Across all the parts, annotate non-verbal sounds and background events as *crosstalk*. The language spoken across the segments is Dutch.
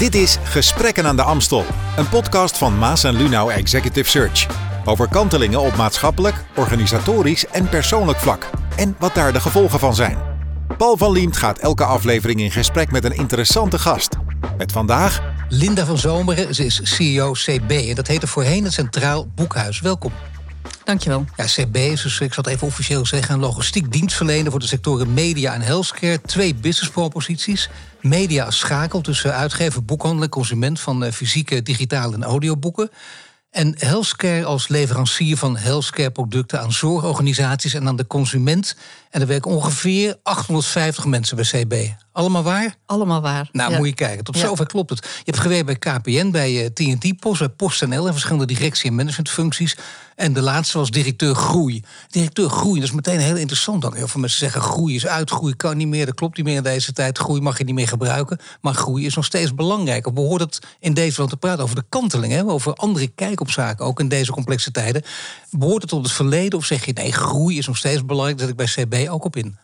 Dit is Gesprekken aan de Amstel, een podcast van Maas en Lunau Executive Search. Over kantelingen op maatschappelijk, organisatorisch en persoonlijk vlak. En wat daar de gevolgen van zijn. Paul van Liemt gaat elke aflevering in gesprek met een interessante gast. Met vandaag Linda van Zomeren, ze is CEO CB en dat heette voorheen het Centraal Boekhuis. Welkom. Dankjewel. Ja, CB is dus, ik zal het even officieel zeggen, een logistiek dienstverlener voor de sectoren media en healthcare. Twee businessproposities. Media als schakel tussen uitgever, boekhandel en consument van eh, fysieke, digitale en audioboeken. En healthcare als leverancier van healthcare producten aan zorgorganisaties en aan de consument. En er werken ongeveer 850 mensen bij CB. Allemaal waar? Allemaal waar. Nou, Ja. moet je kijken. Tot Ja. zover klopt het. Je hebt gewerkt bij KPN, bij eh, TNT Post, bij PostNL en verschillende directie- en managementfuncties. En de laatste was directeur groei. Directeur groei, dat is meteen heel interessant. Dan heel veel mensen zeggen groei is uit, groei kan niet meer. Dat klopt niet meer in deze tijd. Groei mag je niet meer gebruiken. Maar groei is nog steeds belangrijk. We horen het in deze land te praten over de kanteling. Hè? Over andere kijk op zaken, ook in deze complexe tijden. Behoort het tot het verleden of zeg je nee, groei is nog steeds belangrijk. Zet ik bij CB ook op in.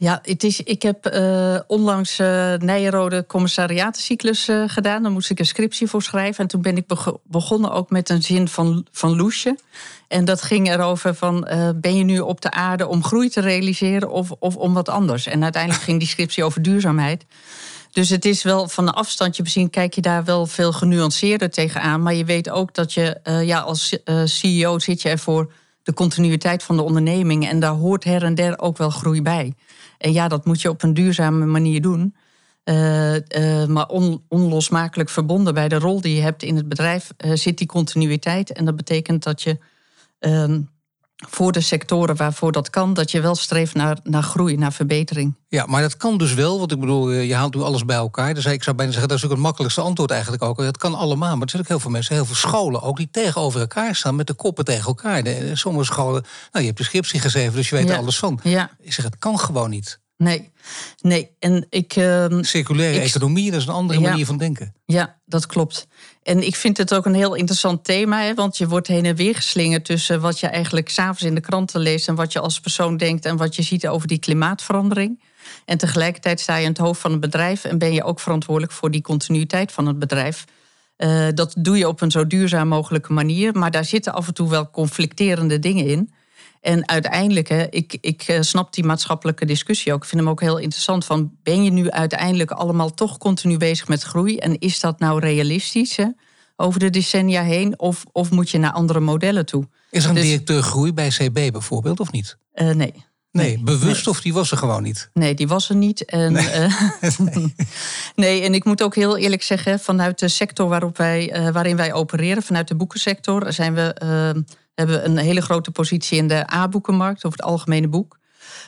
Ja, het is, ik heb eh, onlangs eh Nijenrode commissariatencyclus eh, gedaan. Daar moest ik een scriptie voor schrijven. En toen ben ik bego- begonnen ook met een zin van, van Loesje. En dat ging erover van, ben je nu op de aarde om groei te realiseren of, of om wat anders? En uiteindelijk ging die scriptie over duurzaamheid. Dus het is wel van een afstandje bezien, kijk je daar wel veel genuanceerder tegenaan. Maar je weet ook dat je ja, als CEO zit je er voor de continuïteit van de onderneming. En daar hoort her en der ook wel groei bij. En ja, dat moet je op een duurzame manier doen. Eh, eh, maar on- onlosmakelijk verbonden bij de rol die je hebt in het bedrijf eh, zit die continuïteit. En dat betekent dat je ehm, voor de sectoren waarvoor dat kan, dat je wel streeft naar, naar groei, naar verbetering. Ja, maar dat kan dus wel. Want ik bedoel, eh, je haalt nu alles bij elkaar. Dus ik zou bijna zeggen, dat is ook het makkelijkste antwoord eigenlijk ook. Dat kan allemaal. Maar er zijn ook heel veel mensen, heel veel scholen ook... die tegenover elkaar staan met de koppen tegen elkaar. De- Sommige scholen, nou, je hebt de scriptie geschreven, dus je weet er alles van. Ja, Ik zeg, het kan gewoon niet. Nee. Nee, en ik. ehm, Circulaire Ik- economie, dat is een andere Ja. manier van denken. Ja, dat klopt. En ik vind het ook een heel interessant thema, hè, want je wordt heen en weer geslingerd tussen wat je eigenlijk s'avonds in de kranten leest en wat je als persoon denkt en wat je ziet over die klimaatverandering. En tegelijkertijd sta je aan het hoofd van het bedrijf en ben je ook verantwoordelijk voor die continuïteit van het bedrijf. Eh, dat doe je op een zo duurzaam mogelijke manier, maar daar zitten af en toe wel conflicterende dingen in. En uiteindelijk, hè, ik, ik eh, snap die maatschappelijke discussie ook. Ik vind hem ook heel interessant. Van, ben je nu uiteindelijk allemaal toch continu bezig met groei? En is dat nou realistisch hè, over de decennia heen? Of, of moet je naar andere modellen toe? Is er een Dus- directeur groei bij CB bijvoorbeeld, of niet? Eh, nee. Nee, bewust of die was er gewoon niet? Nee, die was er niet. En, nee. *laughs* *laughs* nee, en ik moet ook heel eerlijk zeggen, vanuit de sector waarop wij, eh, waarin wij opereren, vanuit de boekensector, zijn we, eh, hebben een hele grote positie in de A-boekenmarkt, over het algemene boek.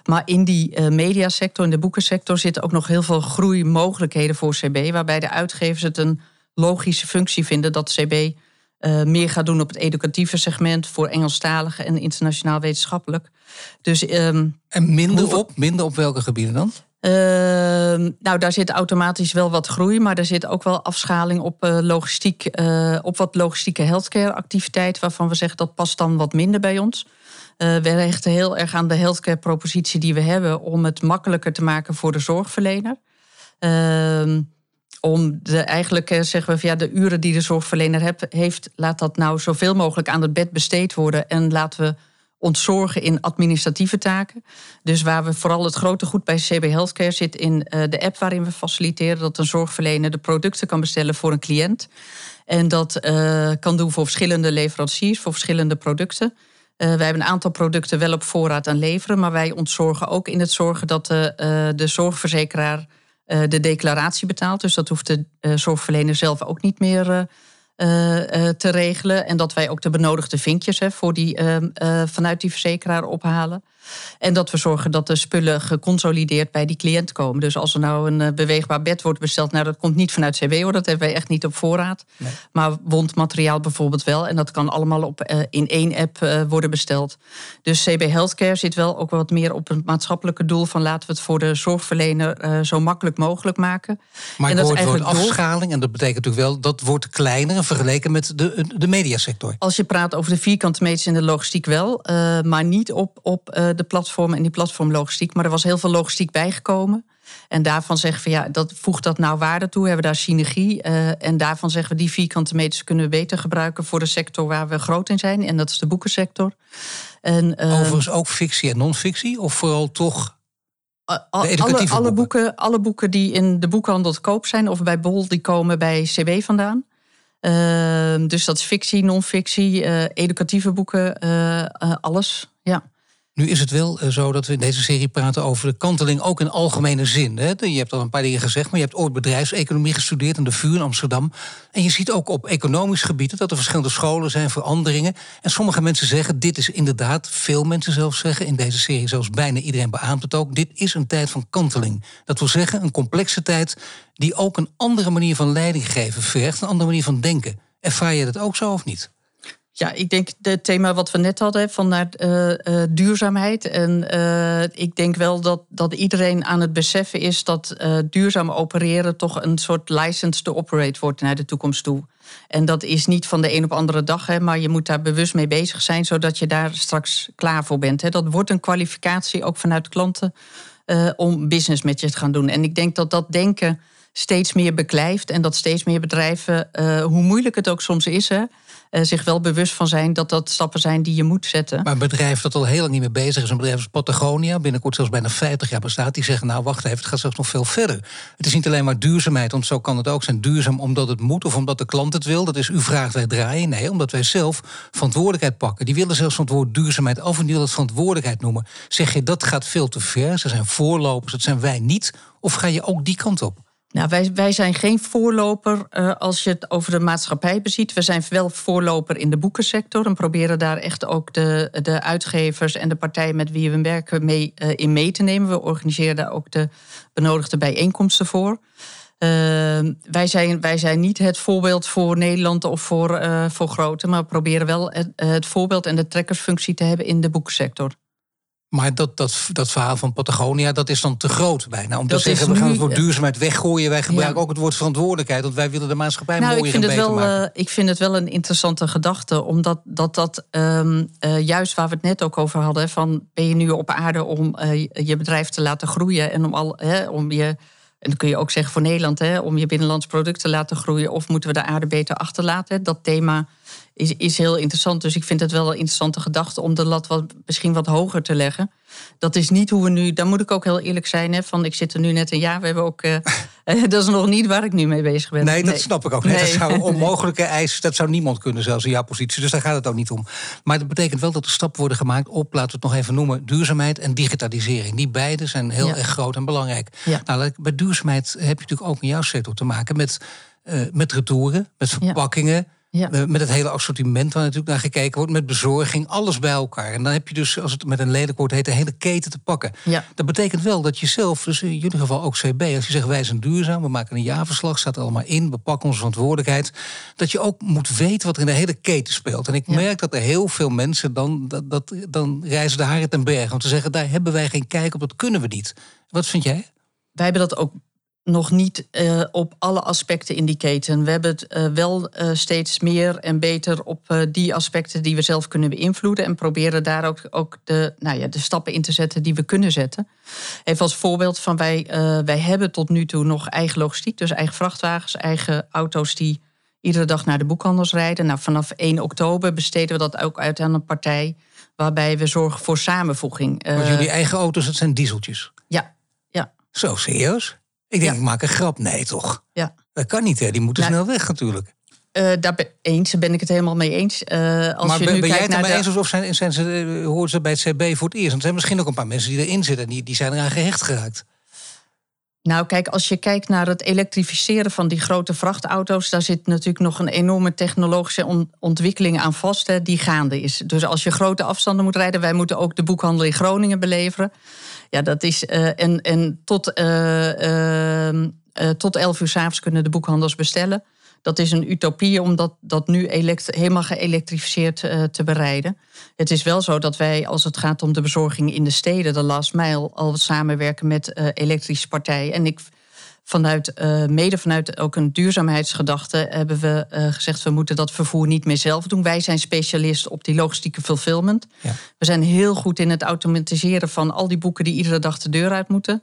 Maar in die eh, mediasector, in de boekensector, zitten ook nog heel veel groeimogelijkheden voor CB, waarbij de uitgevers het een logische functie vinden dat CB eh, meer gaat doen op het educatieve segment voor Engelstalige en internationaal wetenschappelijk. Dus ehm, En minder op? Minder op welke gebieden dan? Ehm, nou, daar zit automatisch wel wat groei, maar er zit ook wel afschaling op eh, logistiek, eh, op wat logistieke healthcare activiteit, waarvan we zeggen dat past dan wat minder bij ons. Eh, we hechten heel erg aan de healthcare propositie die we hebben om het makkelijker te maken voor de zorgverlener. Ehm, om de, eigenlijk zeggen we ja, de uren die de zorgverlener heeft, laat dat nou zoveel mogelijk aan het bed besteed worden en laten we ontzorgen in administratieve taken. Dus waar we vooral het grote goed bij CB Healthcare zit in eh, de app waarin we faciliteren dat een zorgverlener de producten kan bestellen voor een cliënt. En dat eh, kan doen voor verschillende leveranciers, voor verschillende producten. Eh, wij hebben een aantal producten wel op voorraad aan leveren, maar wij ontzorgen ook in het zorgen dat de, de zorgverzekeraar de declaratie betaalt. Dus dat hoeft de zorgverlener zelf ook niet meer te regelen. En dat wij ook de benodigde vinkjes hè, voor die, ehm, eh, vanuit die verzekeraar ophalen. En dat we zorgen dat de spullen geconsolideerd bij die cliënt komen. Dus als er nou een eh, beweegbaar bed wordt besteld, nou dat komt niet vanuit hoor, dat hebben wij echt niet op voorraad. Nee. Maar wondmateriaal bijvoorbeeld wel. En dat kan allemaal op, eh, in één app eh, worden besteld. Dus CB Healthcare zit wel ook wat meer op een maatschappelijke doel van laten we het voor de zorgverlener zo makkelijk mogelijk maken. Maar En dat is het door- afschaling. En dat betekent natuurlijk wel, dat wordt kleiner vergeleken met de, de mediasector. Als je praat over de vierkante meters in de logistiek wel, maar niet op, op de platform en die platformlogistiek. Maar er was heel veel logistiek bijgekomen. En daarvan zeggen we, ja, dat, voegt dat nou waarde toe? Hebben we daar synergie? Uh, en daarvan zeggen we, die vierkante meters kunnen we beter gebruiken voor de sector waar we groot in zijn. En dat is de boekensector. En, uh, Overigens ook fictie en non-fictie? Of vooral toch alle, alle, boeken. alle boeken die in de boekhandel te koop zijn of bij Bol, die komen bij CB vandaan. Uh, dus dat is fictie, non-fictie, uh, educatieve boeken, alles. Nu is het wel zo dat we in deze serie praten over de kanteling ook in algemene zin. Hè? Je hebt al een paar dingen gezegd, maar je hebt ooit bedrijfseconomie gestudeerd aan de VU in Amsterdam. En je ziet ook op economisch gebied dat er verschillende scholen zijn, veranderingen. En sommige mensen zeggen, dit is inderdaad, veel mensen zelfs zeggen in deze serie, zelfs bijna iedereen beaamt het ook, dit is een tijd van kanteling. Dat wil zeggen, een complexe tijd die ook een andere manier van leiding geven vergt, een andere manier van denken. Ervaar je dat ook zo of niet? Ja, ik denk het thema wat we net hadden van naar uh, uh, duurzaamheid. En uh, ik denk wel dat, dat iedereen aan het beseffen is dat duurzaam opereren toch een soort license to operate wordt naar de toekomst toe. En dat is niet van de een op andere dag, hè, maar je moet daar bewust mee bezig zijn, zodat je daar straks klaar voor bent. Hè. Dat wordt een kwalificatie ook vanuit klanten om business met je te gaan doen. En ik denk dat dat denken steeds meer beklijft en dat steeds meer bedrijven, hoe moeilijk het ook soms is, hè, uh, zich wel bewust van zijn dat dat stappen zijn die je moet zetten. Maar een bedrijf dat al heel lang niet meer bezig is, een bedrijf als Patagonia, binnenkort zelfs bijna 50 jaar bestaat, die zeggen: Nou, wacht even, het gaat zelfs nog veel verder. Het is niet alleen maar duurzaamheid, want zo kan het ook zijn. Duurzaam omdat het moet of omdat de klant het wil. Dat is u vraagt, wij draaien. Nee, omdat wij zelf verantwoordelijkheid pakken. Die willen zelfs van het woord duurzaamheid af en die willen het verantwoordelijkheid noemen. Zeg je dat gaat veel te ver? Ze zijn voorlopers, dat zijn wij niet. Of ga je ook die kant op? Nou, wij, wij zijn geen voorloper uh, als je het over de maatschappij beziet. We zijn wel voorloper in de boekensector en proberen daar echt ook de, de uitgevers en de partijen met wie we werken mee, uh, in mee te nemen. We organiseren daar ook de benodigde bijeenkomsten voor. Uh, wij, zijn, wij zijn niet het voorbeeld voor Nederland of voor, voor grote, maar we proberen wel het, het voorbeeld en de trekkersfunctie te hebben in de boekensector. Maar dat, dat, dat verhaal van Patagonia, dat is dan te groot bijna. Om te zeggen, we gaan het woord duurzaamheid weggooien. Wij gebruiken ook het woord verantwoordelijkheid. Want wij willen de maatschappij nou, mooier ik vind en het wel, maken. Uh, ik vind het wel een interessante gedachte. Omdat dat, dat um, uh, juist waar we het net ook over hadden... van ben je nu op aarde om uh, je bedrijf te laten groeien... en om, al, hè, om je... En dan kun je ook zeggen voor Nederland, hè, om je binnenlands product te laten groeien, of moeten we de aarde beter achterlaten? Dat thema is, is heel interessant. Dus ik vind het wel een interessante gedachte om de lat wat, misschien wat hoger te leggen. Dat is niet hoe we nu. Daar moet ik ook heel eerlijk zijn. Hè, van ik zit er nu net een jaar. We hebben ook. Uh, *laughs* dat is nog niet waar ik nu mee bezig ben. Nee, dat snap ik ook. Nee. Dat zou een *laughs* onmogelijke eis. Dat zou niemand kunnen, zelfs in jouw positie. Dus daar gaat het ook niet om. Maar dat betekent wel dat er stappen worden gemaakt op, laten we het nog even noemen, duurzaamheid en digitalisering. Die beide zijn heel erg groot en belangrijk. Ja. Nou, bij duurzaamheid heb je natuurlijk ook in jouw sector te maken met, uh, met retouren, met verpakkingen. Ja. Eh, met het hele assortiment waar natuurlijk naar gekeken wordt, met bezorging, alles bij elkaar. En dan heb je dus, als het met een lelijk woord heet, de hele keten te pakken. Ja. Dat betekent wel dat je zelf, dus in jullie geval ook CB, als je zegt wij zijn duurzaam, we maken een jaarverslag, staat er allemaal in, we pakken onze verantwoordelijkheid, dat je ook moet weten wat er in de hele keten speelt. En ik merk dat er heel veel mensen dan, dat, dat, dan reizen de haren ten berg om te zeggen, daar hebben wij geen kijk op, dat kunnen we niet. Wat vind jij? Wij hebben dat ook nog niet uh, op alle aspecten in die keten. We hebben het uh, wel uh, steeds meer en beter op die aspecten die we zelf kunnen beïnvloeden. En proberen daar ook, ook de, nou ja, de stappen in te zetten die we kunnen zetten. Even als voorbeeld van wij, wij hebben tot nu toe nog eigen logistiek. Dus eigen vrachtwagens, eigen auto's die iedere dag naar de boekhandels rijden. Nou, vanaf 1 oktober besteden we dat ook uit aan een partij. Waarbij we zorgen voor samenvoeging. Want jullie eigen auto's, dat zijn dieseltjes? Ja. ja. Zo, serieus? Ik denk, ik maak een grap. Nee, toch? Ja. Dat kan niet, hè? Die moeten nou, snel weg natuurlijk. Uh, daar ben, eens, ben ik het helemaal mee eens. Uh, als maar je ben, nu ben jij het ermee eens of zijn, zijn ze, horen ze bij het CB voor het eerst? Want er zijn misschien ook een paar mensen die erin zitten... en die, die zijn eraan gehecht geraakt. Nou, kijk, als je kijkt naar het elektrificeren van die grote vrachtauto's, daar zit natuurlijk nog een enorme technologische on ontwikkeling aan vast, hè, die gaande is. Dus als je grote afstanden moet rijden, wij moeten ook de boekhandel in Groningen beleveren. Ja, dat is. Uh, en en tot, uh, tot 11 uur s'avonds kunnen de boekhandels bestellen. Dat is een utopie om dat, dat nu helemaal geëlektrificeerd te bereiden. Het is wel zo dat wij, als het gaat om de bezorging in de steden, de last mile, al samenwerken met elektrische partijen. En ik vanuit, uh, mede vanuit ook een duurzaamheidsgedachte hebben we uh, gezegd... we moeten dat vervoer niet meer zelf doen. Wij zijn specialist op die logistieke fulfillment. Ja. We zijn heel goed in het automatiseren van al die boeken... die iedere dag de deur uit moeten.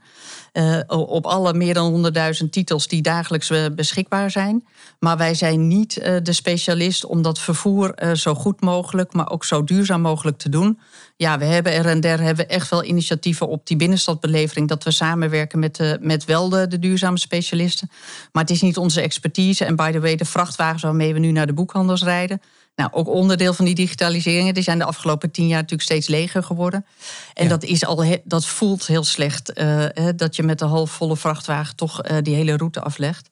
Uh, op alle meer dan 100.000 titels die dagelijks beschikbaar zijn. Maar wij zijn niet de specialist om dat vervoer zo goed mogelijk... maar ook zo duurzaam mogelijk te doen ja, we hebben er en der hebben echt wel initiatieven op die binnenstadbelevering. Dat we samenwerken met, met wel de, de duurzame specialisten. Maar het is niet onze expertise. En by the way, de vrachtwagens waarmee we nu naar de boekhandels rijden. Nou, ook onderdeel van die digitaliseringen. Die zijn de afgelopen tien jaar natuurlijk steeds leger geworden. En dat, is al, dat voelt heel slecht. Uh, dat je met de halfvolle vrachtwagen toch uh, die hele route aflegt.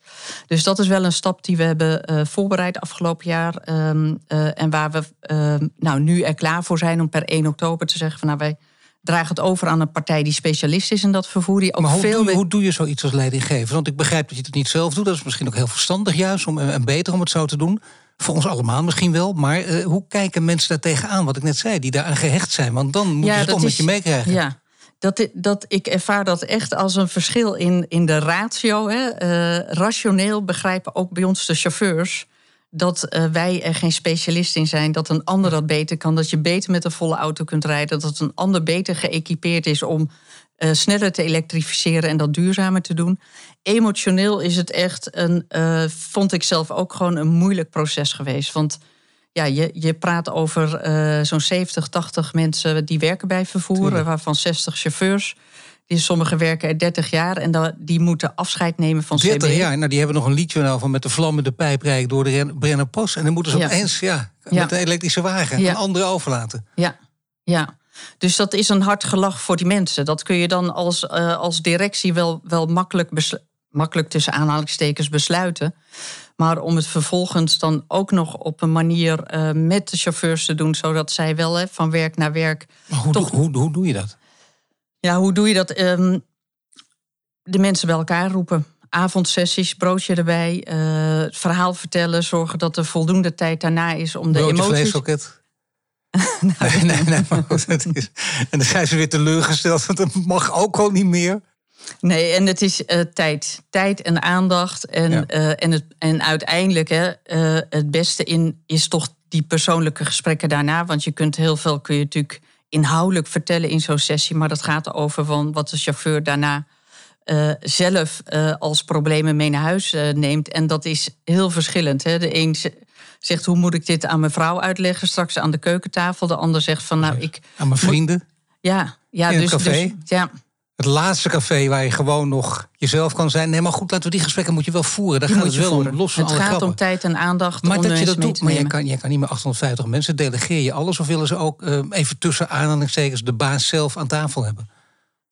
Dus dat is wel een stap die we hebben uh, voorbereid afgelopen jaar. Um, en waar we ehm, nou, nu er klaar voor zijn om per 1 oktober te zeggen van nou wij dragen het over aan een partij die specialist is in dat vervoer. Die ook maar hoe, veel doe je, hoe doe je zoiets als leidinggever? Want ik begrijp dat je het niet zelf doet. Dat is misschien ook heel verstandig juist om, en beter om het zo te doen. Voor ons allemaal misschien wel. Maar uh, hoe kijken mensen daar tegenaan? Wat ik net zei, die daaraan gehecht zijn. Want dan moet ja, je het toch met je meekrijgen. Ja, dat, dat, ik ervaar dat echt als een verschil in, in de ratio. Hè. Uh, rationeel begrijpen ook bij ons de chauffeurs dat uh, wij er geen specialist in zijn, dat een ander dat beter kan, dat je beter met een volle auto kunt rijden, dat een ander beter geëquipeerd is om uh, sneller te elektrificeren en dat duurzamer te doen. Emotioneel is het echt een, uh, vond ik zelf ook gewoon een moeilijk proces geweest. Want ja, je, je praat over uh, zo'n 70, 80 mensen die werken bij vervoer, waarvan 60 chauffeurs. Die, sommigen werken er 30 jaar en die moeten afscheid nemen van 30 jaar, nou die hebben nog een liedje nou van met de vlammende pijp door de Brennerpas. En dan moeten ze ja. opeens ja, met een elektrische wagen ja. een andere overlaten. Ja, ja. Dus dat is een hard gelach voor die mensen. Dat kun je dan als, uh, als directie wel, wel makkelijk, makkelijk tussen aanhalingstekens besluiten. Maar om het vervolgens dan ook nog op een manier uh, met de chauffeurs te doen, zodat zij wel hè, van werk naar werk. Maar hoe, toch... hoe, hoe doe je dat? Ja, hoe doe je dat? Um, de mensen bij elkaar roepen. Avondsessies, broodje erbij, uh, het verhaal vertellen, zorgen dat er voldoende tijd daarna is om de emoties. *laughs* nee, nee, nee, maar goed, het is, en dan zijn ze weer teleurgesteld, want het mag ook al niet meer. Nee, en het is uh, tijd. Tijd en aandacht. En, ja. uh, en, het, en uiteindelijk, hè, uh, het beste in is toch die persoonlijke gesprekken daarna. Want je kunt heel veel, kun je natuurlijk inhoudelijk vertellen in zo'n sessie. Maar dat gaat over van wat de chauffeur daarna zelf als problemen mee naar huis neemt. En dat is heel verschillend. Hè. De een zegt, hoe moet ik dit aan mijn vrouw uitleggen straks aan de keukentafel? De ander zegt van, nou, ik... Aan mijn vrienden? Ja, ja In dus, het café? dus ja. Het laatste café waar je gewoon nog jezelf kan zijn. Nee, maar goed, laten we die gesprekken moet je wel voeren. Daar Die gaat het wel voeren. om los van Het alle gaat grappen. om tijd en aandacht Maar dat je dat doet, maar je kan, je kan niet meer 850 mensen. Delegeer je alles of willen ze ook eh, even tussen aanhalingstekens de baas zelf aan tafel hebben?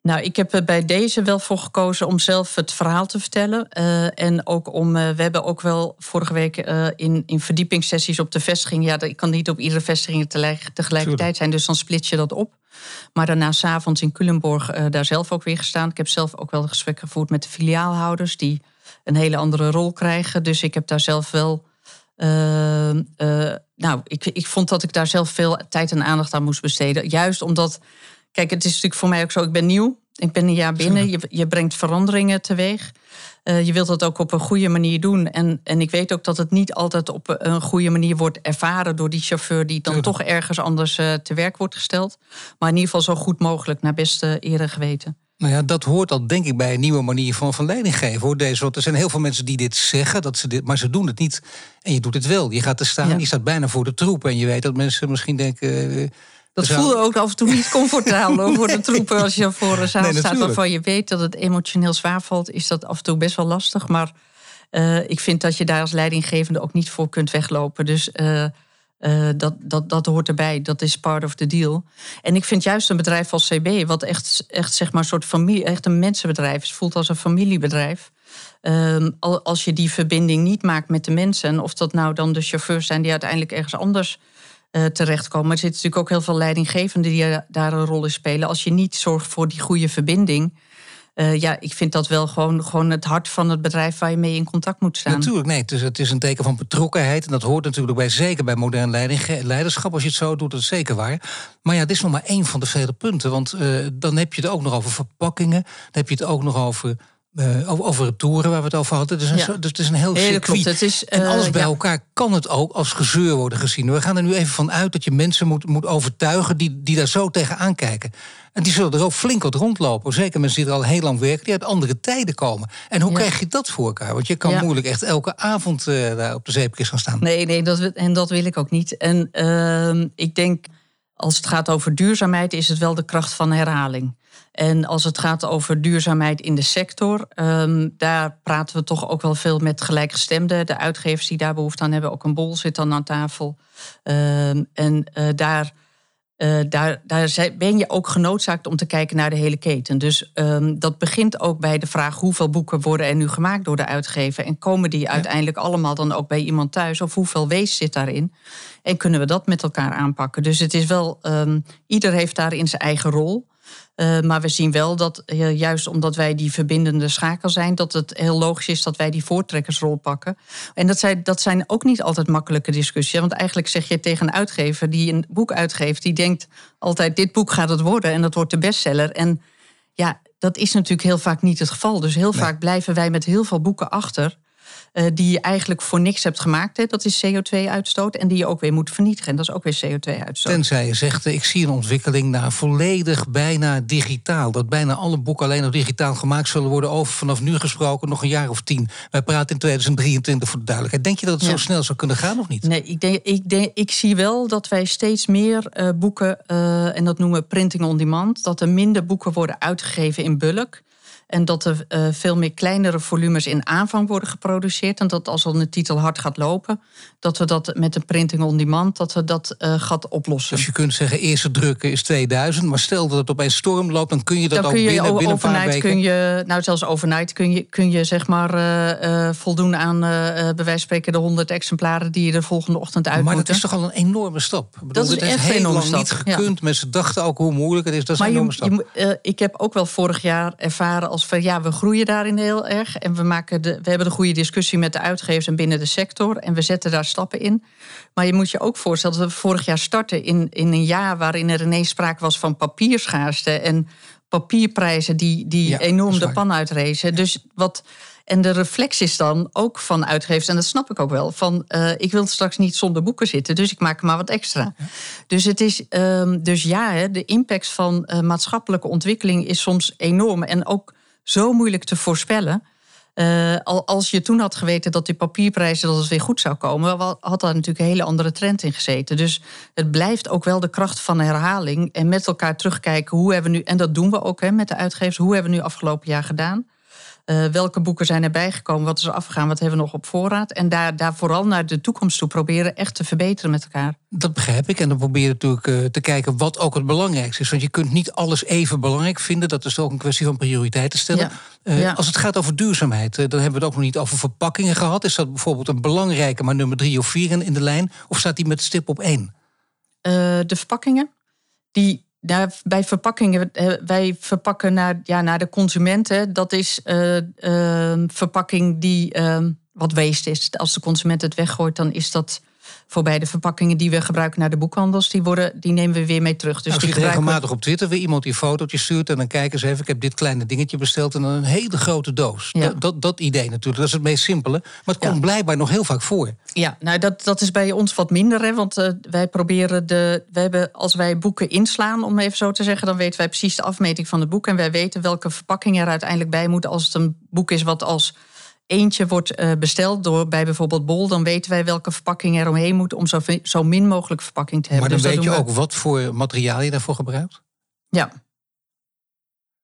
Nou, ik heb er bij deze wel voor gekozen om zelf het verhaal te vertellen. Eh, en ook om, uh, we hebben ook wel vorige week uh, in, in verdiepingssessies op de vestiging. Ja, ik kan niet op iedere vestiging tegelijkertijd zijn, dus dan split je dat op. Maar daarna s'avonds in Culemborg daar zelf ook weer gestaan. Ik heb zelf ook wel gesprek gevoerd met de filiaalhouders, die een hele andere rol krijgen. Dus ik heb daar zelf wel. nou, ik, ik vond dat ik daar zelf veel tijd en aandacht aan moest besteden. Juist omdat. Kijk, het is natuurlijk voor mij ook zo, ik ben nieuw. Ik ben een jaar binnen. Je, je brengt veranderingen teweeg. Uh, je wilt dat ook op een goede manier doen. En, en ik weet ook dat het niet altijd op een goede manier wordt ervaren door die chauffeur die dan Tuurlijk. toch ergens anders uh, te werk wordt gesteld. Maar in ieder geval zo goed mogelijk naar beste eer en geweten. Nou ja, dat hoort al denk ik bij een nieuwe manier van, van leiding geven. Hoor. Deze, er zijn heel veel mensen die dit zeggen, dat ze dit, maar ze doen het niet. En je doet het wel. Je gaat er staan, ja. je staat bijna voor de troep. En je weet dat mensen misschien denken. Uh, dat Zou... voelde ook af en toe niet comfortabel voor de *laughs* troepen als je voor een zaal nee, staat waarvan je weet dat het emotioneel zwaar valt, is dat af en toe best wel lastig. Maar uh, ik vind dat je daar als leidinggevende ook niet voor kunt weglopen. Dus uh, uh, dat, dat, dat hoort erbij. Dat is part of the deal. En ik vind juist een bedrijf als CB, wat echt, echt, zeg maar een soort familie, echt een mensenbedrijf is, voelt als een familiebedrijf. Um, als je die verbinding niet maakt met de mensen, of dat nou dan de chauffeurs zijn die uiteindelijk ergens anders uh, terechtkomen. Maar er zitten natuurlijk ook heel veel leidinggevenden die daar een rol in spelen. Als je niet zorgt voor die goede verbinding. Uh, ja, ik vind dat wel gewoon, gewoon het hart van het bedrijf waar je mee in contact moet staan. Natuurlijk, nee. Is, het is een teken van betrokkenheid. En dat hoort natuurlijk bij, zeker bij modern leiderschap. Als je het zo doet, dat is zeker waar. Maar ja, dit is nog maar één van de vele punten. Want dan heb je het ook nog over verpakkingen. Dan heb je het ook nog over Uh, over het toeren waar we het over hadden. Dus een, ja. dus het is een heel circuit. Het is, uh, en alles bij elkaar kan het ook als gezeur worden gezien. We gaan er nu even van uit dat je mensen moet, moet overtuigen... Die, die daar zo tegen kijken. En die zullen er ook flink wat rondlopen. Zeker mensen die er al heel lang werken, die uit andere tijden komen. En hoe krijg je dat voor elkaar? Want je kan moeilijk echt elke avond uh, daar op de zeepkist gaan staan. Nee, nee dat, en dat wil ik ook niet. En uh, ik denk, als het gaat over duurzaamheid, is het wel de kracht van herhaling. En als het gaat over duurzaamheid in de sector, um, daar praten we toch ook wel veel met gelijkgestemden. De uitgevers die daar behoefte aan hebben, ook een bol zit dan aan tafel. Um, en uh, daar uh, daar, daar ben je ook genoodzaakt om te kijken naar de hele keten. Dus um, dat begint ook bij de vraag hoeveel boeken worden er nu gemaakt door de uitgever. En komen die uiteindelijk allemaal dan ook bij iemand thuis? Of hoeveel wees zit daarin? En kunnen we dat met elkaar aanpakken? Dus het is wel, um, ieder heeft daarin zijn eigen rol. Uh, maar we zien wel dat uh, juist omdat wij die verbindende schakel zijn, dat het heel logisch is dat wij die voortrekkersrol pakken. En dat zijn, dat zijn ook niet altijd makkelijke discussies. Want eigenlijk zeg je tegen een uitgever die een boek uitgeeft, die denkt altijd: dit boek gaat het worden en dat wordt de bestseller. En ja, dat is natuurlijk heel vaak niet het geval. Dus heel vaak blijven wij met heel veel boeken achter. Uh, die je eigenlijk voor niks hebt gemaakt. Hè. Dat is CO2-uitstoot. En die je ook weer moet vernietigen. En dat is ook weer CO2-uitstoot. Tenzij je zegt, ik zie een ontwikkeling naar volledig bijna digitaal. Dat bijna alle boeken alleen nog digitaal gemaakt zullen worden. Over vanaf nu gesproken nog een jaar of tien. Wij praten in 2023 voor de duidelijkheid. Denk je dat het zo snel zou kunnen gaan of niet? Nee, ik, denk, ik, denk, ik zie wel dat wij steeds meer uh, boeken, uh, en dat noemen we printing on demand, dat er minder boeken worden uitgegeven in bulk. En dat er uh, veel meer kleinere volumes in aanvang worden geproduceerd. En dat als een titel hard gaat lopen, dat we dat met een printing on demand, dat we dat uh, gaat oplossen. Dus je kunt zeggen, eerste drukken is 2000, maar stel dat het opeens storm loopt, dan kun je dat dan ook kun je binnen, binnen een paar weken... Kun je, nou, zelfs overnight kun je, kun je zeg maar uh, voldoen aan, bij wijze van spreken, de 100 exemplaren die je de volgende ochtend uit Maar dat is toch al een enorme stap? Ik bedoel, dat is echt enorme stap. niet gekund. Ja. Mensen dachten ook hoe moeilijk het is. Dat is maar een enorme je, stap. Je, ik heb ook wel vorig jaar ervaren als van ja, we groeien daarin heel erg. En we, maken de, we hebben de goede discussie met de uitgevers en binnen de sector. En we zetten daar stappen in. Maar je moet je ook voorstellen dat we vorig jaar starten in, in een jaar waarin er ineens sprake was van papierschaarste en papierprijzen die, die Ja, enorm de pan uitrezen. Dus wat. En de reflex is dan ook van uitgevers, en dat snap ik ook wel, van eh, ik wil straks niet zonder boeken zitten, dus ik maak er maar wat extra. Dus, het is, ehm, dus ja, hè, de impact van eh, maatschappelijke ontwikkeling is soms enorm en ook zo moeilijk te voorspellen. Eh, al, als je toen had geweten dat die papierprijzen dat het weer goed zou komen, had daar natuurlijk een hele andere trend in gezeten. Dus het blijft ook wel de kracht van herhaling en met elkaar terugkijken hoe hebben we nu, en dat doen we ook hè, met de uitgevers, hoe hebben we nu afgelopen jaar gedaan? Eh, welke boeken zijn erbij gekomen? Wat is er afgegaan? Wat hebben we nog op voorraad? En daar, daar vooral naar de toekomst toe proberen echt te verbeteren met elkaar. Dat begrijp ik. En dan probeer je natuurlijk eh, te kijken wat ook het belangrijkste is. Want je kunt niet alles even belangrijk vinden. Dat is ook een kwestie van prioriteiten stellen. Ja. Eh, Ja. Als het gaat over duurzaamheid, dan hebben we het ook nog niet over verpakkingen gehad. Is dat bijvoorbeeld een belangrijke, maar nummer drie of vier in, in de lijn? Of staat die met stip op één? De verpakkingen, die, bij verpakkingen, eh, wij verpakken naar, ja, naar de consumenten. Dat is eh, eh, verpakking die wat waste is. Als de consument het weggooit, dan is dat voorbij de verpakkingen die we gebruiken naar de boekhandels. Die, worden, die nemen we weer mee terug. Dus Dus die gebruiken regelmatig op Twitter weer iemand die fotootje stuurt... en dan kijken ze even, ik heb dit kleine dingetje besteld... en dan een hele grote doos. Ja. Dat, dat, dat idee natuurlijk, dat is het meest simpele. Maar het Ja. komt blijkbaar nog heel vaak voor. Ja, nou dat, dat is bij ons wat minder. Hè, want eh, wij proberen de. We hebben, als wij boeken inslaan, om even zo te zeggen, dan weten wij precies de afmeting van het boek. En wij weten welke verpakking er uiteindelijk bij moet. Als het een boek is wat als eentje wordt eh, besteld door bij bijvoorbeeld Bol, dan weten wij welke verpakking er omheen moet om zo, zo min mogelijk verpakking te hebben. Maar dan Dus weet je we- ook wat voor materiaal je daarvoor gebruikt? Ja,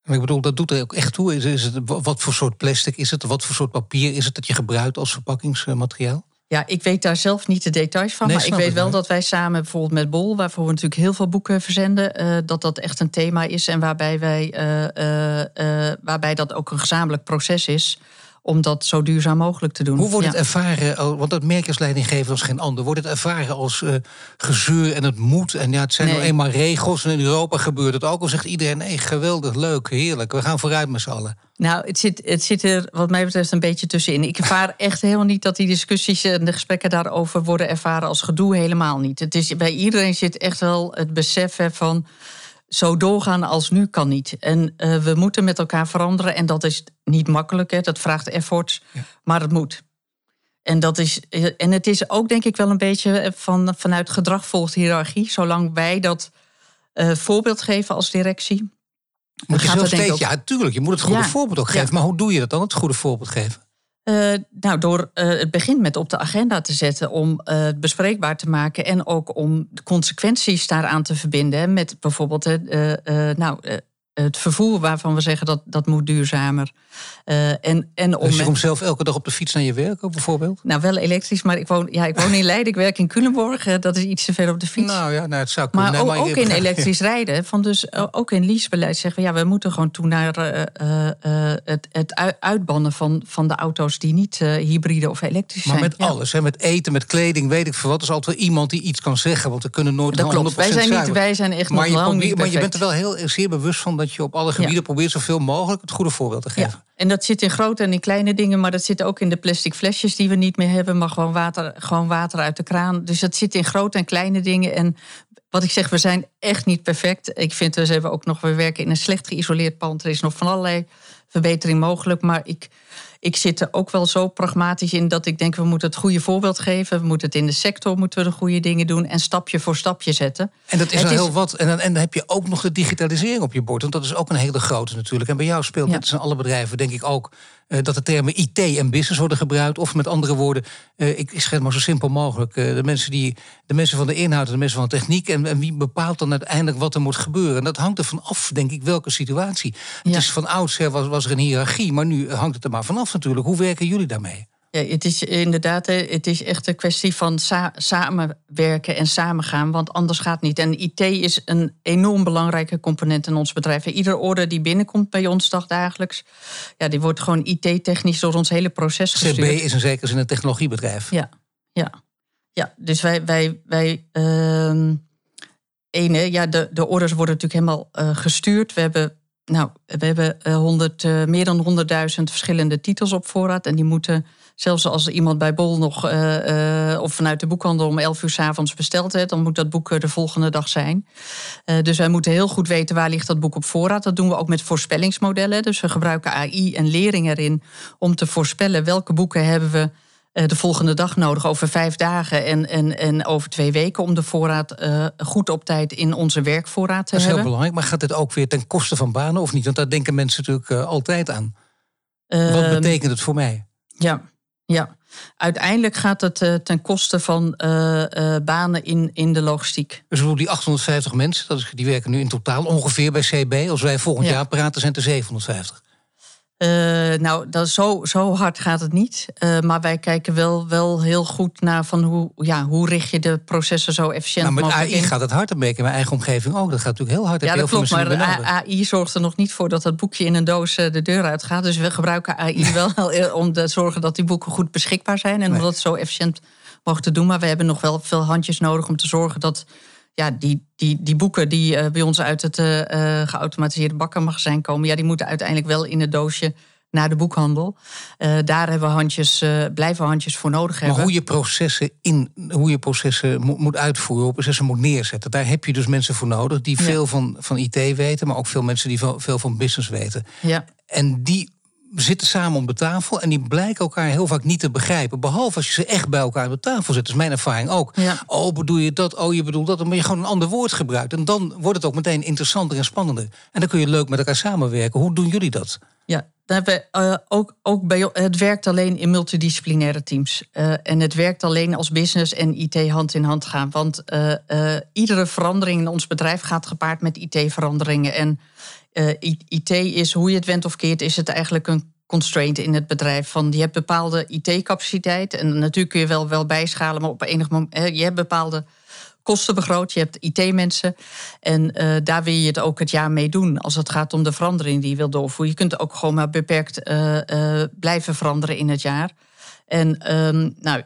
ik bedoel, dat doet er ook echt toe. Is, is het, wat voor soort plastic is het? Wat voor soort papier is het dat je gebruikt als verpakkingsmateriaal? Ja, ik weet daar zelf niet de details van. Nee, maar ik weet wel dat wij samen bijvoorbeeld met Bol, waarvoor we natuurlijk heel veel boeken verzenden, eh, dat dat echt een thema is en waarbij, wij, eh, waarbij dat ook een gezamenlijk proces is om dat zo duurzaam mogelijk te doen. Hoe wordt Ja. het ervaren, want dat merk je als leidinggever als geen ander... wordt het ervaren als eh, gezeur en het moet... en ja, het zijn Nee. nou eenmaal regels en in Europa gebeurt het ook... al zegt iedereen, nee, geweldig, leuk, heerlijk, we gaan vooruit met z'n allen. Nou, het zit, het zit er wat mij betreft een beetje tussenin. Ik ervaar *laughs* echt helemaal niet dat die discussies en de gesprekken daarover worden ervaren als gedoe. Helemaal niet. Het is, bij iedereen zit echt wel het besef hè, van zo doorgaan als nu kan niet. En we moeten met elkaar veranderen. En dat is niet makkelijk, hè. dat vraagt efforts, maar het moet. En, dat is, en het is ook denk ik wel een beetje van, vanuit gedrag volgt hiërarchie. Zolang wij dat voorbeeld geven als directie. Moet je zelf steeds, ook... ja, tuurlijk, je moet het goede voorbeeld ook geven. Maar hoe doe je dat dan, het goede voorbeeld geven? Uh, nou, door uh, het begin met op de agenda te zetten om uh, het bespreekbaar te maken en ook om de consequenties daaraan te verbinden. Met bijvoorbeeld nou, het vervoer waarvan we zeggen dat dat moet duurzamer. Uh, en, en om dus je komt zelf elke dag op de fiets naar je werk ook bijvoorbeeld? Nou, wel elektrisch, maar ik woon, ja, ik woon in *laughs* Leiden, ik werk in Culemborg. Uh, dat is iets te ver op de fiets. Nou ja, nou, het zou kunnen. Maar, ook, ook in *laughs* elektrisch rijden. Van dus, ook in leasebeleid zeggen we, ja, we moeten gewoon toe naar uh, het, het uitbannen van, van de auto's die niet hybride of elektrisch zijn. Maar met alles, hè, met eten, met kleding, weet ik veel wat. Er is altijd wel iemand die iets kan zeggen, want we kunnen nooit dat klopt. Wij zijn, niet, wij zijn echt maar nog lang niet Maar je bent er wel heel zeer bewust van dat je op alle gebieden probeert zoveel mogelijk het goede voorbeeld te geven. En dat zit in grote en in kleine dingen, maar dat zit ook in de plastic flesjes die we niet meer hebben, maar gewoon water, gewoon water uit de kraan. Dus dat zit in grote en kleine dingen. En wat ik zeg, we zijn echt niet perfect. Ik vind dus even ook nog, we werken in een slecht geïsoleerd pand. Er is nog van allerlei verbetering mogelijk. Maar ik, ik zit er ook wel zo pragmatisch in dat ik denk, we moeten het goede voorbeeld geven. We moeten het in de sector, moeten we de goede dingen doen en stapje voor stapje zetten. En dat is al heel wat. En dan, en dan heb je ook nog de digitalisering op je bord. Want dat is ook een hele grote natuurlijk. En bij jou speelt, net als in alle bedrijven, denk ik ook eh, dat de termen IT en business worden gebruikt. Of met andere woorden, uh, ik schets maar zo simpel mogelijk. Uh, de, mensen die, de mensen van de inhoud en de mensen van de techniek. En, en, wie bepaalt dan uiteindelijk wat er moet gebeuren? En dat hangt er van af, denk ik, welke situatie. Het is van oudsher was, was er een hiërarchie, maar nu hangt het er maar vanaf natuurlijk. Hoe werken jullie daarmee? Ja, het is inderdaad, het is echt een kwestie van samenwerken en samengaan, want anders gaat het niet. En IT is een enorm belangrijke component in ons bedrijf. Iedere order die binnenkomt bij ons dagdagelijks, ja, die wordt gewoon IT-technisch door ons hele proces gestuurd. CB is een zeker zin een technologiebedrijf. Ja, ja, ja. Dus wij, wij, wij uh, ene, ja, de, de orders worden natuurlijk helemaal uh, gestuurd. We hebben nou, we hebben 100, uh, meer dan 100.000 verschillende titels op voorraad. En die moeten Zelfs als iemand bij Bol nog uh, of vanuit de boekhandel om 11 uur s avonds besteld heeft, dan moet dat boek de volgende dag zijn. Dus wij moeten heel goed weten waar ligt dat boek op voorraad. Dat doen we ook met voorspellingsmodellen. Dus we gebruiken AI en lering erin om te voorspellen welke boeken hebben we de volgende dag nodig, over vijf dagen en, en, en over twee weken, om de voorraad uh, goed op tijd in onze werkvoorraad te hebben. Dat is heel belangrijk, maar gaat dit ook weer ten koste van banen of niet? Want daar denken mensen natuurlijk uh, altijd aan. Wat ehm, betekent het voor mij? Ja, ja, uiteindelijk gaat het ten koste van banen in, in de logistiek. Dus die 850 mensen, dat is, die werken nu in totaal ongeveer bij CB. Als wij volgend jaar praten, zijn er 750. Uh, nou, dat, zo, zo hard gaat het niet. Uh, maar wij kijken wel, wel heel goed naar van hoe, ja, hoe richt je de processen zo efficiënt nou, met mogelijk AI gaat het hard, beetje in mijn eigen omgeving ook. Dat gaat natuurlijk heel hard. Ja, dat klopt, maar AI zorgt er nog niet voor dat dat boekje in een doos eh, de deur uitgaat. Dus we gebruiken AI *laughs* wel om te zorgen dat die boeken goed beschikbaar zijn. En om dat zo efficiënt mogelijk te doen. Maar we hebben nog wel veel handjes nodig om te zorgen dat ja, die, die, die boeken die uh, bij ons uit het uh, geautomatiseerde bakkenmagazijn komen, ja, die moeten uiteindelijk wel in het doosje naar de boekhandel. Uh, daar hebben we handjes, blijven handjes voor nodig hebben. Maar hoe je processen, in, hoe je processen moet, moet uitvoeren, hoe processen moet neerzetten, daar heb je dus mensen voor nodig die veel van, van IT weten, maar ook veel mensen die veel van business weten. Ja. En die zitten samen om de tafel en die blijken elkaar heel vaak niet te begrijpen. Behalve als je ze echt bij elkaar aan de tafel zet. Dat is mijn ervaring ook. Oh, bedoel je dat? Oh, je bedoelt dat? Dan moet je gewoon een ander woord gebruikt. En dan wordt het ook meteen interessanter en spannender. En dan kun je leuk met elkaar samenwerken. Hoe doen jullie dat? Ja, daar hebben we, uh, ook, ook bij, het werkt alleen in multidisciplinaire teams. Uh, en het werkt alleen als business en IT hand in hand gaan. Want uh, iedere verandering in ons bedrijf gaat gepaard met IT-veranderingen. En eh, IT is, hoe je het went of keert, is het eigenlijk een constraint in het bedrijf. Van je hebt bepaalde IT-capaciteit. En natuurlijk kun je wel, wel bijschalen, maar op enig moment. Hè, je hebt bepaalde kosten begroot. Je hebt IT-mensen. En uh, daar wil je het ook het jaar mee doen. Als het gaat om de verandering die je wil doorvoeren. Je kunt ook gewoon maar beperkt uh, blijven veranderen in het jaar. En um, nou,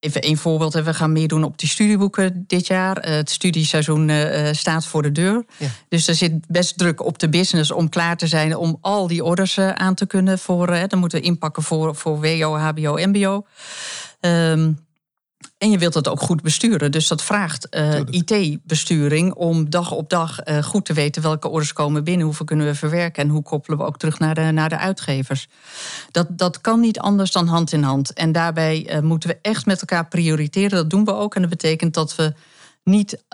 Even een voorbeeld, we gaan meer doen op die studieboeken dit jaar. Eh, het studieseizoen eh, eh, staat voor de deur. Dus er zit best druk op de business om klaar te zijn om al die orders aan te kunnen. Voor, dan moeten we inpakken voor, voor WO, HBO, MBO. Um, En je wilt het ook goed besturen. Dus dat vraagt uh, IT-besturing om dag op dag uh, goed te weten welke orders komen binnen, hoeveel kunnen we verwerken en hoe koppelen we ook terug naar de, naar de uitgevers. Dat, dat kan niet anders dan hand in hand. En daarbij uh, moeten we echt met elkaar prioriteren. Dat doen we ook. En dat betekent dat we niet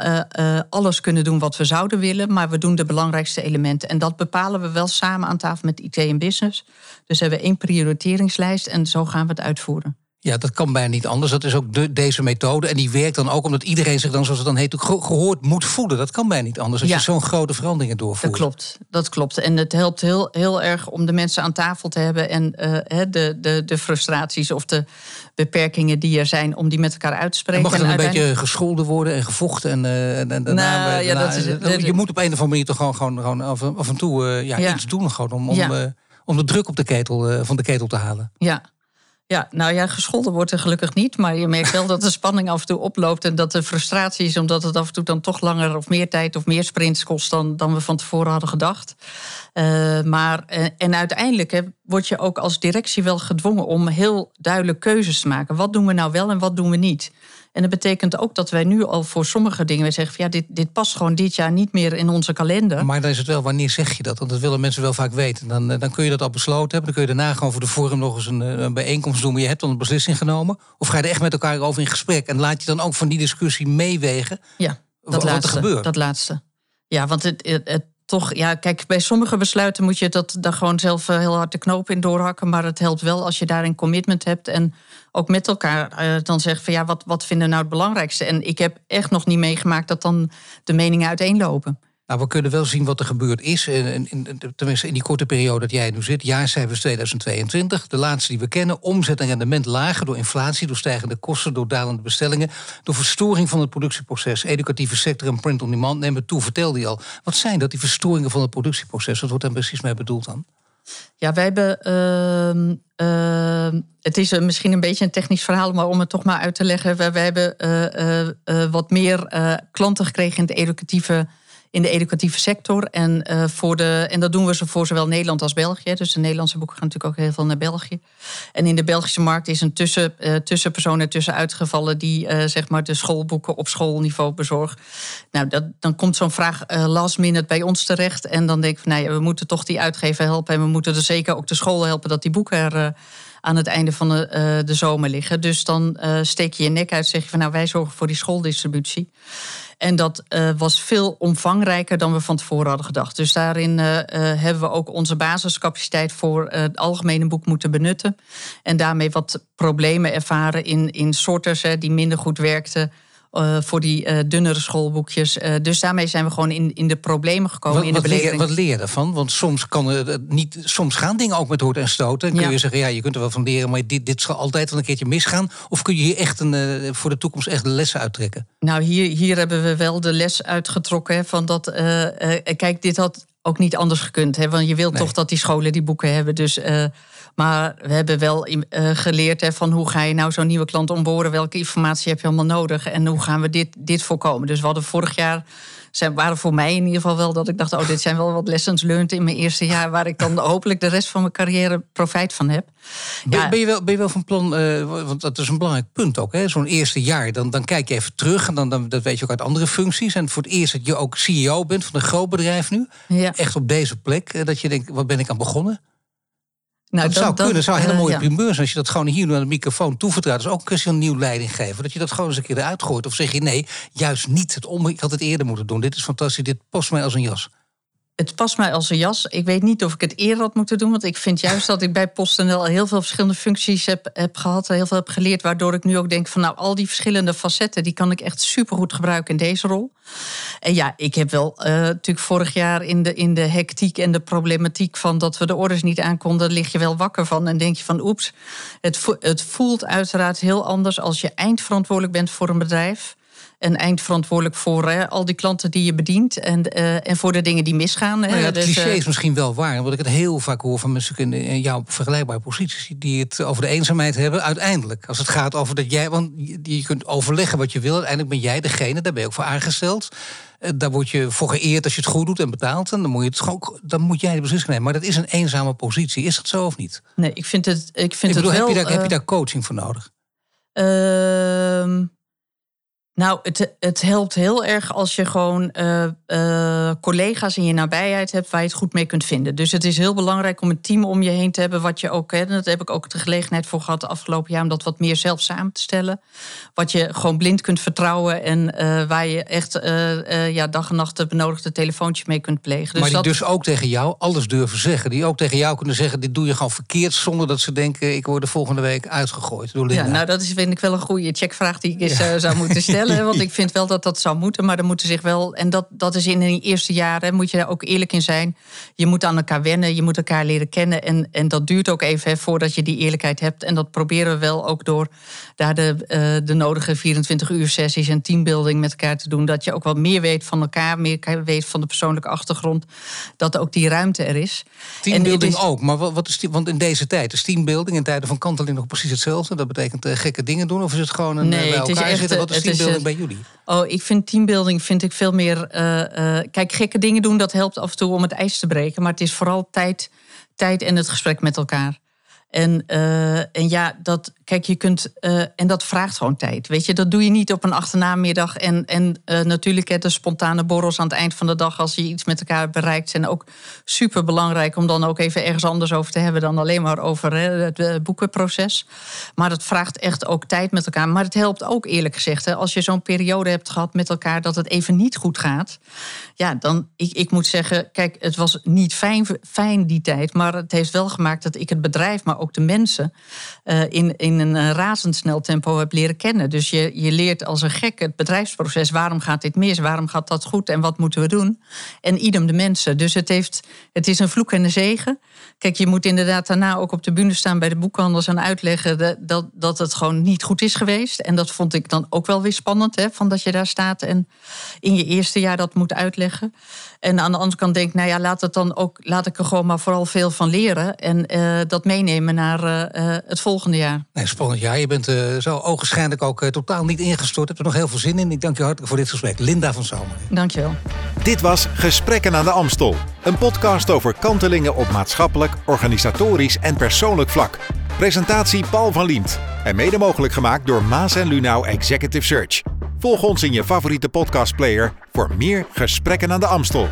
alles kunnen doen wat we zouden willen, maar we doen de belangrijkste elementen. En dat bepalen we wel samen aan tafel met IT en business. Dus we hebben één prioriteringslijst en zo gaan we het uitvoeren. Ja, dat kan bijna niet anders. Dat is ook de, deze methode. En die werkt dan ook omdat iedereen zich dan, zoals het dan heet, gehoord moet voelen. Dat kan bijna niet anders als je zo'n grote veranderingen doorvoert. Dat klopt, dat klopt. En het helpt heel, heel erg om de mensen aan tafel te hebben en uh, de, de, de frustraties of de beperkingen die er zijn, om die met elkaar uit te spreken. En mag er een beetje gescholden worden en gevochten en, uh, en daarna, nou, ja, dat is, je moet op een of andere manier toch gewoon, gewoon, gewoon af, af en toe uh, ja, ja, iets doen gewoon om, om, om de druk op de ketel, van de ketel te halen. Ja, ja, nou ja, gescholden wordt er gelukkig niet. Maar je merkt wel dat de spanning af en toe oploopt. En dat de frustratie is, omdat het af en toe dan toch langer of meer tijd of meer sprints kost dan, dan we van tevoren hadden gedacht. Uh, maar, uh, en uiteindelijk hè, word je ook als directie wel gedwongen om heel duidelijk keuzes te maken. Wat doen we nou wel en wat doen we niet? En dat betekent ook dat wij nu al voor sommige dingen zeggen: van, ja, dit, dit past gewoon dit jaar niet meer in onze kalender. Maar dan is het wel, wanneer zeg je dat? Want dat willen mensen wel vaak weten. Dan, eh, dan kun je dat al besloten hebben. Dan kun je daarna gewoon voor de vorm nog eens een, eh, een bijeenkomst doen. Maar je hebt dan een beslissing genomen. Of ga je er echt met elkaar over in gesprek? En laat je dan ook van die discussie meewegen? Ja, dat wat, laatste. er gebeurt? Dat laatste. Ja, want het, het toch, ja, kijk, bij sommige besluiten moet je dat daar gewoon zelf eh, heel hard de knoop in doorhakken. Maar het helpt wel als je daar een commitment hebt en ook met elkaar uh, dan zegt van ja, wat, wat vinden nou het belangrijkste? En ik heb echt nog niet meegemaakt dat dan de meningen uiteenlopen. Nou, we kunnen wel zien wat er gebeurd is. In, tenminste, in die korte periode dat jij nu zit. Jaarcijfers 2022. De laatste die we kennen. Omzet en rendement lager door inflatie, door stijgende kosten, door dalende bestellingen. Door verstoring van het productieproces. Educatieve sector en print on demand nemen toe, vertelde je al. Wat zijn dat, die verstoringen van het productieproces? Wat wordt daar precies mee bedoeld dan? Ja, wij hebben. Uh, uh, het is misschien een beetje een technisch verhaal, maar om het toch maar uit te leggen. Wij, hebben uh, wat meer klanten gekregen in de educatieve in de educatieve sector. En, uh, voor de, en dat doen we voor zowel Nederland als België. Dus de Nederlandse boeken gaan natuurlijk ook heel veel naar België. En in de Belgische markt is een tussen, uh, tussenpersoon ertussen uitgevallen die uh, zeg maar de schoolboeken op schoolniveau bezorgt. Nou, dat, dan komt zo'n vraag last minute bij ons terecht. En dan denk ik, nou ja, we moeten toch die uitgever helpen. En we moeten er zeker ook de school helpen dat die boeken er aan het einde van de, de zomer liggen. Dus dan steek je je nek uit zeg je van nou, wij zorgen voor die schooldistributie. En dat uh, was veel omvangrijker dan we van tevoren hadden gedacht. Dus daarin uh, uh, hebben we ook onze basiscapaciteit voor het algemene boek moeten benutten. En daarmee wat problemen ervaren in, in sorters die minder goed werkten. Uh, voor die uh, dunnere schoolboekjes. Uh, dus daarmee zijn we gewoon in, in de problemen gekomen. Wat, in de wat, leer, wat leer je ervan? Want soms, kan het niet, soms gaan dingen ook met hoort en stoten. Kun je zeggen, ja, je kunt er wel van leren... maar dit, dit zal altijd wel een keertje misgaan. Of kun je hier echt een, voor de toekomst echt de lessen uittrekken? Nou, hier, hier hebben we wel de les uitgetrokken. van dat, kijk, dit had ook niet anders gekund. Hè, want je wilt nee. toch dat die scholen die boeken hebben. Dus... Maar we hebben wel uh, geleerd hè, van hoe ga je nou zo'n nieuwe klant omboren? Welke informatie heb je allemaal nodig? En hoe gaan we dit, dit voorkomen? Dus we hadden vorig jaar zijn, waren voor mij in ieder geval wel dat ik dacht: oh, dit zijn wel wat lessons learned in mijn eerste jaar, waar ik dan *laughs* hopelijk de rest van mijn carrière profijt van heb. Ja. Ben, je wel, ben je wel van plan, uh, want dat is een belangrijk punt ook, zo'n eerste jaar, dan, dan kijk je even terug en dan, dan, dat weet je ook uit andere functies. En voor het eerst dat je ook CEO bent van een groot bedrijf nu, ja. echt op deze plek, dat je denkt: wat ben ik aan begonnen? Nou, dat, zou kunnen, dat zou een hele mooie uh, primeur zijn. Als je dat gewoon hier naar de microfoon toevertrouwt. Dat is ook een kwestie van nieuw leiding geven. Dat je dat gewoon eens een keer eruit gooit. Of zeg je nee, juist niet. Het om, ik had het eerder moeten doen. Dit is fantastisch. Dit past mij als een jas het past mij als een jas. Ik weet niet of ik het eerder had moeten doen. Want ik vind juist dat ik bij PostNL heel veel verschillende functies heb, heb gehad. Heel veel heb geleerd. Waardoor ik nu ook denk van nou, al die verschillende facetten... die kan ik echt supergoed gebruiken in deze rol. En ja, ik heb wel uh, natuurlijk vorig jaar in de, in de hectiek en de problematiek... van dat we de orders niet aankonden, lig je wel wakker van. En denk je van oeps, het, het voelt uiteraard heel anders... als je eindverantwoordelijk bent voor een bedrijf en eindverantwoordelijk voor hè, al die klanten die je bedient en, uh, en voor de dingen die misgaan. Hè. Nou ja, het dus, cliché is misschien wel waar, want ik het heel vaak hoor van mensen in, jouw vergelijkbare posities die het over de eenzaamheid hebben. Uiteindelijk, als het gaat over dat jij, want je kunt overleggen wat je wil, uiteindelijk ben jij degene, daar ben je ook voor aangesteld. Daar word je voor geëerd als je het goed doet en betaalt. En dan moet, je het gewoon, dan moet jij de beslissing nemen. Maar dat is een eenzame positie. Is dat zo of niet? Nee, ik vind het, ik vind ik bedoel, het wel... Heb je, daar, uh... heb je daar coaching voor nodig? Ehm, nou, het, het helpt heel erg als je gewoon uh, uh, collega's in je nabijheid hebt waar je het goed mee kunt vinden. Dus het is heel belangrijk om een team om je heen te hebben wat je ook. Hè, dat heb ik ook de gelegenheid voor gehad de afgelopen jaar om dat wat meer zelf samen te stellen. Wat je gewoon blind kunt vertrouwen en uh, waar je echt ja, dag en nacht de benodigde telefoontje mee kunt plegen. Dus maar die dat... dus ook tegen jou alles durven zeggen. Die ook tegen jou kunnen zeggen: dit doe je gewoon verkeerd zonder dat ze denken: ik word de volgende week uitgegooid. Door ja, nou, dat is vind ik wel een goede checkvraag die ik eens ja. zou moeten *laughs* stellen. Want *clears throat* ik vind wel dat dat zou moeten. Maar dan moeten zich wel. En dat, dat is in de eerste jaren, moet je daar ook eerlijk in zijn. Je moet aan elkaar wennen, je moet elkaar leren kennen. En, en dat duurt ook even hè, voordat je die eerlijkheid hebt. En dat proberen we wel ook door daar de, uh, de nodige 24 uur sessies en teambuilding met elkaar te doen. Dat je ook wat meer weet van elkaar, meer weet van de persoonlijke achtergrond. Dat ook die ruimte er is. Teambuilding is... ook. Maar wat, wat is die, want in deze tijd is teambuilding in tijden van kanteling nog precies hetzelfde. Dat betekent uh, gekke dingen doen. Of is het gewoon een nee, bij elkaar zitten? Wat is teambuilding bij jullie? Oh, ik vind teambuilding vind ik veel meer. Uh, uh, kijk, gekke dingen doen, dat helpt af en toe om het ijs te breken. Maar het is vooral tijd, tijd en het gesprek met elkaar. En, uh, en ja, dat, kijk, je kunt. Uh, en dat vraagt gewoon tijd. Weet je, dat doe je niet op een achternamiddag. En, en uh, natuurlijk, hè, de spontane borrels aan het eind van de dag, als je iets met elkaar bereikt, zijn ook super belangrijk om dan ook even ergens anders over te hebben dan alleen maar over het boekenproces. Maar het vraagt echt ook tijd met elkaar. Maar het helpt ook, eerlijk gezegd, hè, als je zo'n periode hebt gehad met elkaar dat het even niet goed gaat. Ja, dan, ik, ik moet zeggen, kijk, het was niet fijn, fijn die tijd, maar het heeft wel gemaakt dat ik het bedrijf, maar ook de mensen in, in een razendsnel tempo heb leren kennen. Dus je, je leert als een gek het bedrijfsproces. Waarom gaat dit mis? Waarom gaat dat goed? En wat moeten we doen? En idem de mensen. Dus het, heeft, het is een vloek en een zegen. Kijk, je moet inderdaad daarna ook op de bühne staan bij de boekhandels en uitleggen dat, dat, dat het gewoon niet goed is geweest. En dat vond ik dan ook wel weer spannend, hè, van dat je daar staat en in je eerste jaar dat moet uitleggen. En aan de andere kant denk ik, nou ja, laat het dan ook, laat ik er gewoon maar vooral veel van leren en uh, dat meenemen naar uh, het volgende jaar. Spannend jaar. Je bent uh, zo ogenschijnlijk ook totaal niet ingestort. Heb er nog heel veel zin in. Ik dank je hartelijk voor dit gesprek. Linda van Zomer. Dank je wel. Dit was Gesprekken aan de Amstel. Een podcast over kantelingen op maatschappelijk, organisatorisch en persoonlijk vlak. Presentatie Paul van Liemt. En mede mogelijk gemaakt door Maas en Lunau Executive Search. Volg ons in je favoriete podcastplayer voor meer Gesprekken aan de Amstel.